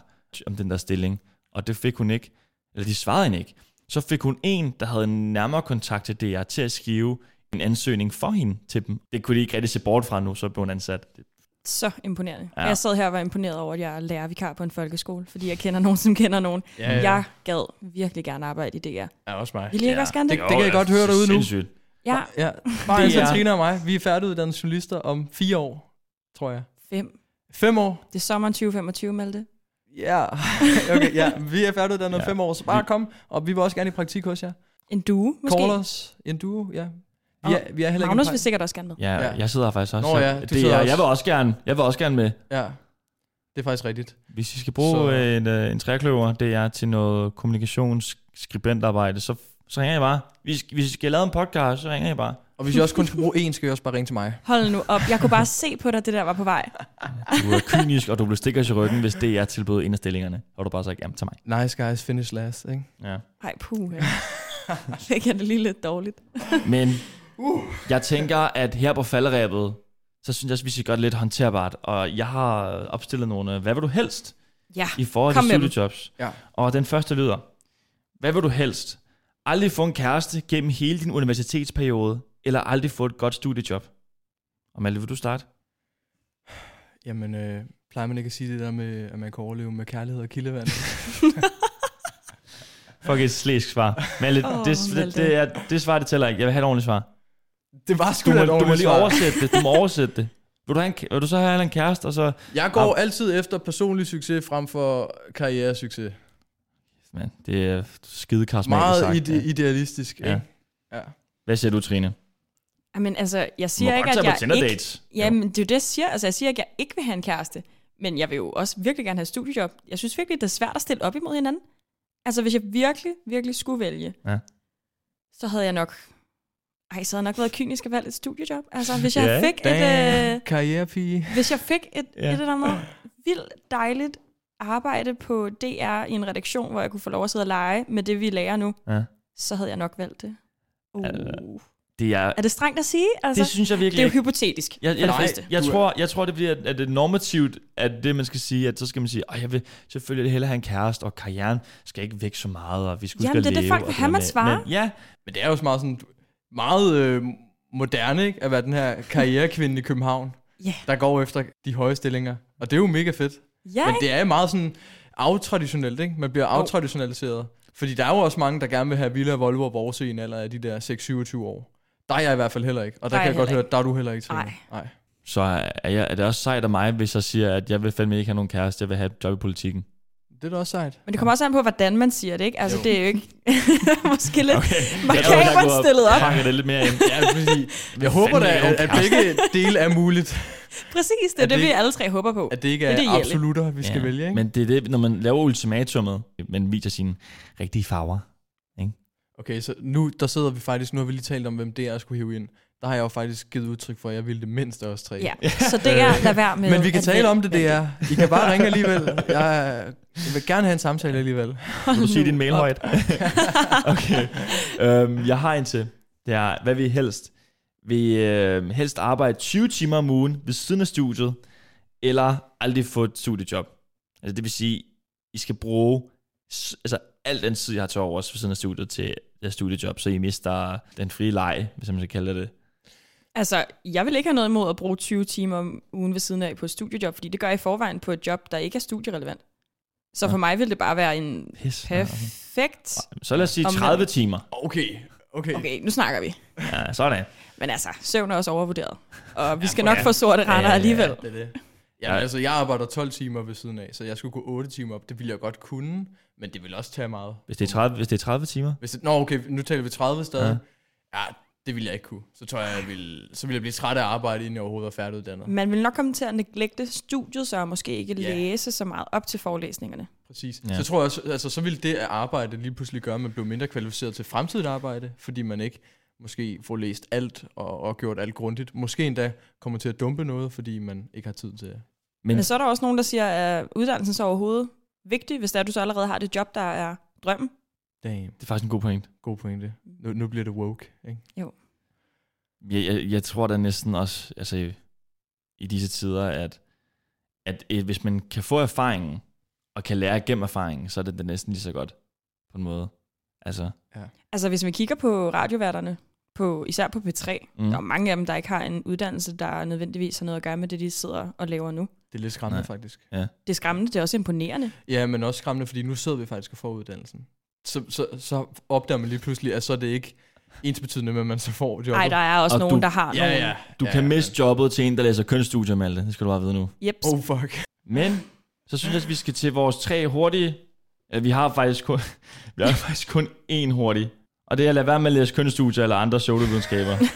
Speaker 1: om den der stilling, og det fik hun ikke, eller de svarede hende ikke. Så fik hun en, der havde en nærmere kontakt til DR, til at skrive en ansøgning for hende til dem. Det kunne de ikke rigtig se bort fra nu, så blev hun ansat. Det-
Speaker 2: Så imponerende.
Speaker 1: Ja.
Speaker 2: Ja. Jeg sad her og var imponeret over, at jeg er lærervikar på en folkeskole, fordi jeg kender nogen, som kender nogen.
Speaker 3: Ja,
Speaker 2: Ja. Jeg gad virkelig gerne arbejde i DR.
Speaker 3: er også mig.
Speaker 2: Vil I ikke
Speaker 1: Ja,
Speaker 2: også gerne det?
Speaker 3: det kan jeg godt høre derude nu.
Speaker 1: Sindssygt.
Speaker 2: Ja,
Speaker 3: Ja, bare
Speaker 1: Det er-
Speaker 3: Trine og mig. Vi er færdiguddannede journalister om fire år, tror jeg.
Speaker 2: fem.
Speaker 3: Fem år?
Speaker 2: Det er sommeren 2025, Malte.
Speaker 3: Ja, okay, ja. Vi er færdiguddannet om
Speaker 1: Ja.
Speaker 3: fem år, så bare kom. Og vi vil også gerne i praktik hos jer.
Speaker 2: En due, måske.
Speaker 3: Call os. En duo, ja. Vi
Speaker 2: Og
Speaker 3: er, vi er heller
Speaker 2: Magnus
Speaker 3: ikke
Speaker 2: vil sikkert også gerne med.
Speaker 1: Ja, jeg sidder her faktisk også.
Speaker 3: Nå ja, du
Speaker 1: det, er,
Speaker 3: også.
Speaker 1: Jeg vil også gerne, jeg vil også gerne med.
Speaker 3: Ja. Det er faktisk rigtigt.
Speaker 1: Hvis vi skal bruge så...
Speaker 3: Så-
Speaker 1: en, øh, en trækløver, det er til noget kommunikationsskribentarbejde, så, så ringer jeg bare. Hvis, hvis I skal lave en podcast, så ringer jeg bare.
Speaker 3: Og hvis I også kun skal bruge én, skal I også bare ringe til mig.
Speaker 2: Hold nu op. Jeg kunne bare se på dig, det der var på vej.
Speaker 1: Du er kynisk, og du vil stikke os i ryggen, hvis det er tilbud en af stillingerne. Og du bare sagt, jamen til mig.
Speaker 3: Nice guys finish last, ikke?
Speaker 1: Ja.
Speaker 2: Ej, puh. Ja. Fik jeg det lige lidt dårligt.
Speaker 1: Men jeg tænker, at her på falderæbet, så synes jeg, at vi skal gøre det lidt håndterbart. Og jeg har opstillet nogle, hvad vil du helst
Speaker 2: Ja,
Speaker 1: i forhold
Speaker 2: Kom
Speaker 1: til studiejobs?
Speaker 3: Ja.
Speaker 1: Og den første lyder, hvad vil du helst? Aldrig få en kæreste gennem hele din universitetsperiode, eller aldrig få et godt studiejob? Og Malte, vil du starte?
Speaker 3: Jamen, øh, plejer man ikke at sige det der med, at man kan overleve med kærlighed og kildevand?
Speaker 1: Fuck et slæsk svar. Malte, oh, det, det,
Speaker 2: Malte.
Speaker 1: det, er, det svar, det tæller ikke. Jeg vil have et ordentligt svar.
Speaker 3: det var sgu
Speaker 1: Du må, du må lige
Speaker 3: svar.
Speaker 1: oversætte det. Du må oversætte det. Vil du, have en, vil du så have en kæreste, og så...
Speaker 3: Jeg går altid efter personlig succes frem for karrieresucces.
Speaker 1: Man, det er skide karismatisk
Speaker 3: Meget
Speaker 1: sagt.
Speaker 3: ide- idealistisk,
Speaker 1: Ja.
Speaker 3: ikke? Ja.
Speaker 1: Hvad siger du, Trine?
Speaker 2: men altså, jeg siger ikke, at jeg ikke...
Speaker 1: dates.
Speaker 2: Jamen, det er jo det, jeg siger. Altså, jeg siger ikke, at jeg ikke vil have en kæreste. Men jeg vil jo også virkelig gerne have et studiejob. Jeg synes virkelig, det er svært at stille op imod hinanden. Altså, hvis jeg virkelig, virkelig skulle vælge,
Speaker 1: Ja.
Speaker 2: så havde jeg nok... Ej, så havde jeg nok været kynisk at valge et studiejob. Altså, hvis jeg
Speaker 1: Ja,
Speaker 2: fik et...
Speaker 3: Damn,
Speaker 2: Øh,
Speaker 3: karrierepige.
Speaker 2: hvis jeg fik et,
Speaker 1: ja.
Speaker 2: et eller andet vildt dejligt arbejde på DR i en redaktion, hvor jeg kunne få lov at sidde og lege med det, vi lærer nu,
Speaker 1: Ja.
Speaker 2: så havde jeg nok valgt det. Uh.
Speaker 1: Det er,
Speaker 2: Er det strengt at sige? Altså,
Speaker 1: det synes jeg
Speaker 2: det
Speaker 1: virkelig
Speaker 2: er jo
Speaker 1: ikke.
Speaker 2: hypotetisk.
Speaker 1: Jeg, jeg,
Speaker 2: det
Speaker 1: jeg,
Speaker 2: første.
Speaker 1: jeg, tror, jeg tror, det bliver, at det er normativt, at det, man skal sige, at så skal man sige, at jeg vil selvfølgelig hellere have en kæreste, og karrieren skal ikke væk så meget, og vi skal
Speaker 2: Jamen, det er det,
Speaker 1: leve.
Speaker 2: folk
Speaker 1: og
Speaker 2: vil
Speaker 1: det
Speaker 2: have, man svarer.
Speaker 1: Men, ja,
Speaker 3: Men det er jo så meget sådan, meget øh, moderne, ikke? At være den her karrierekvinde i København,
Speaker 2: Ja.
Speaker 3: der går efter de høje stillinger. Og det er jo mega fedt.
Speaker 2: Ja,
Speaker 3: Men det er meget sådan aftraditionelt, ikke? Man bliver aftraditionaliseret. Fordi der er jo også mange, der gerne vil have Villa, Volvo og Borse i en alder af de der 6-27 år. Der er jeg i hvert fald heller ikke. Og der,
Speaker 2: Der er
Speaker 3: kan jeg
Speaker 2: jeg
Speaker 3: godt høre, der er du heller ikke, Trine.
Speaker 2: Nej.
Speaker 3: Nej.
Speaker 1: så er, jeg, er det også sejt af mig, hvis jeg siger, at jeg vil fandme ikke have nogen kæreste, jeg vil have et job i politikken.
Speaker 3: Det er da også sejt.
Speaker 2: Men det kommer også an på, hvordan man siger det, ikke? Altså,
Speaker 3: Jo.
Speaker 2: det er jo ikke måske lidt okay.
Speaker 1: Jeg jeg
Speaker 2: makabert stillet op.
Speaker 1: pakker det lidt mere ind.
Speaker 3: Ja, præcis. Jeg håber da, at, at begge dele er muligt.
Speaker 2: Præcis, det er
Speaker 3: Er
Speaker 2: det,
Speaker 3: det-
Speaker 2: vi alle tre håber på.
Speaker 3: At det ikke
Speaker 2: er
Speaker 3: er,
Speaker 2: det ideelle.
Speaker 3: absolutter, vi skal
Speaker 1: Ja,
Speaker 3: vælge, ikke?
Speaker 1: Men det er det, når man laver ultimatummet, man viser sine rigtige farver.
Speaker 3: Okay, så nu der sidder vi faktisk, nu har vi lige talt om, hvem det er, at skulle hive ind. Der har jeg jo faktisk givet udtryk for, at jeg ville det mindste os tre.
Speaker 2: Ja, så det er, lad være med
Speaker 3: Men vi kan tale om det, det er. I kan bare ringe alligevel. Jeg, jeg vil gerne have en samtale alligevel.
Speaker 1: Vil du sige din mail
Speaker 2: op.
Speaker 1: højt? okay. Øhm, jeg har en til. Det er, hvad vi helst? Vi øh, helst arbejde 20 timer om ugen ved siden af studiet, eller aldrig få et studiejob. Altså det vil sige, I skal bruge altså, al den tid, jeg har til overs ved siden af studiet til det studiejob, så I mister den frie leg, hvis man skal kalde det.
Speaker 2: Altså, jeg vil ikke have noget imod at bruge 20 timer om ugen ved siden af på et studiejob, fordi det gør jeg i forvejen på et job, der ikke er studierelevant. Så
Speaker 1: Ja.
Speaker 2: for mig vil det bare være en
Speaker 1: Pis.
Speaker 2: perfekt...
Speaker 1: Så lad os sige
Speaker 2: Om-
Speaker 1: 30 timer.
Speaker 3: Okay, okay.
Speaker 2: Okay, nu snakker vi.
Speaker 1: Ja, sådan.
Speaker 2: Men altså, søvn er også overvurderet. Og vi skal nok
Speaker 3: ja.
Speaker 2: få sorte
Speaker 1: Ja,
Speaker 2: render
Speaker 1: ja, ja.
Speaker 2: alligevel.
Speaker 3: Det er det. Ja, altså, jeg arbejder 12 timer ved siden af, så jeg skulle gå 8 timer op. Det ville jeg godt kunne, men det vil også tage meget.
Speaker 1: Hvis det er 30, hvis det er 30 timer.
Speaker 3: Hvis det, nå, okay, nu taler vi 30 stadig. Ja. ja, det ville jeg ikke kunne. Så tror jeg, jeg ville, så ville jeg blive træt af at arbejde, inden jeg overhovedet er færdiguddannet.
Speaker 2: Man vil nok komme til at negligte studiet, så og måske ikke
Speaker 3: Ja.
Speaker 2: læse så meget op til forelæsningerne.
Speaker 3: Præcis.
Speaker 1: Ja.
Speaker 3: Så tror jeg også, altså, så ville det at arbejde lige pludselig gøre, at man blev mindre kvalificeret til fremtidigt arbejde, fordi man ikke måske får læst alt og, og gjort alt grundigt. Måske endda kommer til at dumpe noget, fordi man ikke har tid til det.
Speaker 1: Men,
Speaker 2: Men så er der også nogen, der siger, at uddannelsen så overhovedet vigtig, hvis det er, du så allerede har det job, der er drømmen.
Speaker 3: Damn,
Speaker 1: det er faktisk en god point.
Speaker 3: god pointe. Nu, nu bliver det woke, ikke?
Speaker 1: Jeg, jeg, jeg tror da næsten også, altså i, i disse tider, at, at et, hvis man kan få erfaringen, og kan lære gennem erfaringen, så er det, det næsten lige så godt, på en måde. Altså,
Speaker 2: Altså hvis man kigger på radioværterne, på, især på P3,
Speaker 1: Mm.
Speaker 2: der er mange af dem, der ikke har en uddannelse, der nødvendigvis har noget at gøre med det, de sidder og laver nu.
Speaker 3: Det er lidt skræmmende,
Speaker 1: Nej.
Speaker 3: faktisk.
Speaker 2: Det er skræmmende, det er også imponerende.
Speaker 3: Ja, men også skræmmende, fordi nu sidder vi faktisk og får uddannelsen. Så, så, så opdager man lige pludselig, at så er det ikke ens betydende med, at man så får jobbet.
Speaker 2: Nej, der er også
Speaker 1: Og
Speaker 2: nogen,
Speaker 1: du-
Speaker 2: der har
Speaker 3: ja,
Speaker 2: nogen.
Speaker 3: ja.
Speaker 1: du
Speaker 3: ja,
Speaker 1: kan
Speaker 3: ja,
Speaker 1: miste jobbet til en, der læser kønsstudier, Malte. Det skal du bare vide nu.
Speaker 2: Jeps.
Speaker 3: Oh, fuck.
Speaker 1: Men, så synes jeg, at vi skal til vores tre hurtige. Vi har faktisk kun, vi har faktisk kun én hurtig. Og det er at lade være med at læse kønsstudier eller andre pseudovidenskaber.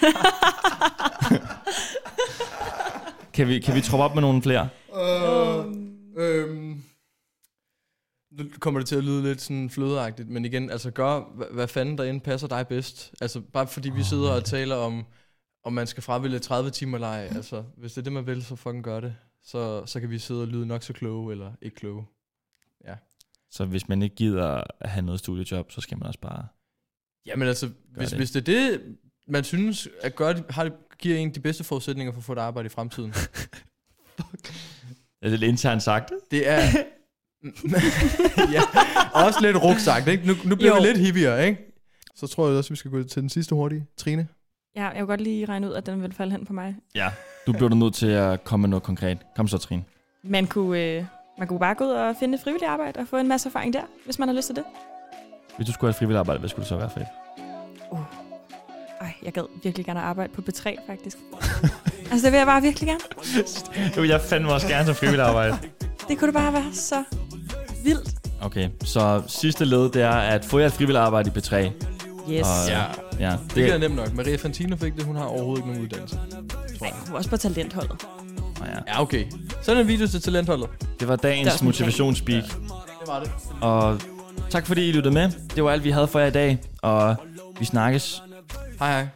Speaker 1: kan, vi, kan vi troppe op med nogle flere?
Speaker 3: Øh, Nu kommer det til at lyde lidt sådan flødeagtigt, men igen, altså gør, hvad, hvad fanden derinde passer dig bedst. Altså bare fordi vi sidder og taler om, om man skal fravælge 30 timer leg. Altså hvis det er det, man vil, så fucking gør det. Så, så kan vi sidde og lyde nok så kloge, eller ikke kloge.
Speaker 1: Så hvis man ikke gider at have noget studiejob, så skal man også bare...
Speaker 3: Jamen altså, hvis,
Speaker 1: det.
Speaker 3: hvis det er det, man synes, at gøre, det- har, giver en de bedste forudsætninger for at få et arbejde i fremtiden.
Speaker 1: Er det lidt internt sagt?
Speaker 3: Det er... ja, også lidt ruksagt, ikke? Nu, nu bliver
Speaker 2: Jo.
Speaker 3: vi lidt hippier, ikke? Så tror jeg også, vi skal gå til den sidste hurtige. Trine?
Speaker 2: Ja, jeg kan godt lige regne ud, at den vil falde hen på mig.
Speaker 1: Ja. Du bliver du nødt til at komme med noget konkret. Kom så, Trine.
Speaker 2: Man kunne, øh, man kunne bare gå ud og finde et frivilligt arbejde og få en masse erfaring der, hvis man har lyst til det.
Speaker 1: Hvis du skulle have frivilligt arbejde, hvad skulle det så være fedt?
Speaker 2: Ej, jeg gad virkelig gerne arbejde på B3, faktisk. altså, det vil jeg bare virkelig gerne.
Speaker 1: Jo, jeg fandme også gerne som frivilligt arbejde.
Speaker 2: Det kunne det bare være så vildt.
Speaker 1: Okay, så sidste led, det er at få jer et frivilligt arbejde i B3.
Speaker 2: Yes.
Speaker 1: Og,
Speaker 3: Ja.
Speaker 1: ja
Speaker 3: Det, det er nemt nok. Maria Fantino fik det, hun har overhovedet ikke nogen uddannelse. Tror jeg.
Speaker 2: Er også på talentholdet.
Speaker 1: og ja.
Speaker 3: Ja, okay. Så er der en video til talentholdet.
Speaker 1: Det var
Speaker 2: Det
Speaker 1: dagens
Speaker 2: en
Speaker 1: motivationsspeak.
Speaker 3: Det var det.
Speaker 1: Og tak fordi I lyttede med. Det var alt, vi havde for jer i dag. Og vi snakkes.
Speaker 3: Hej hej.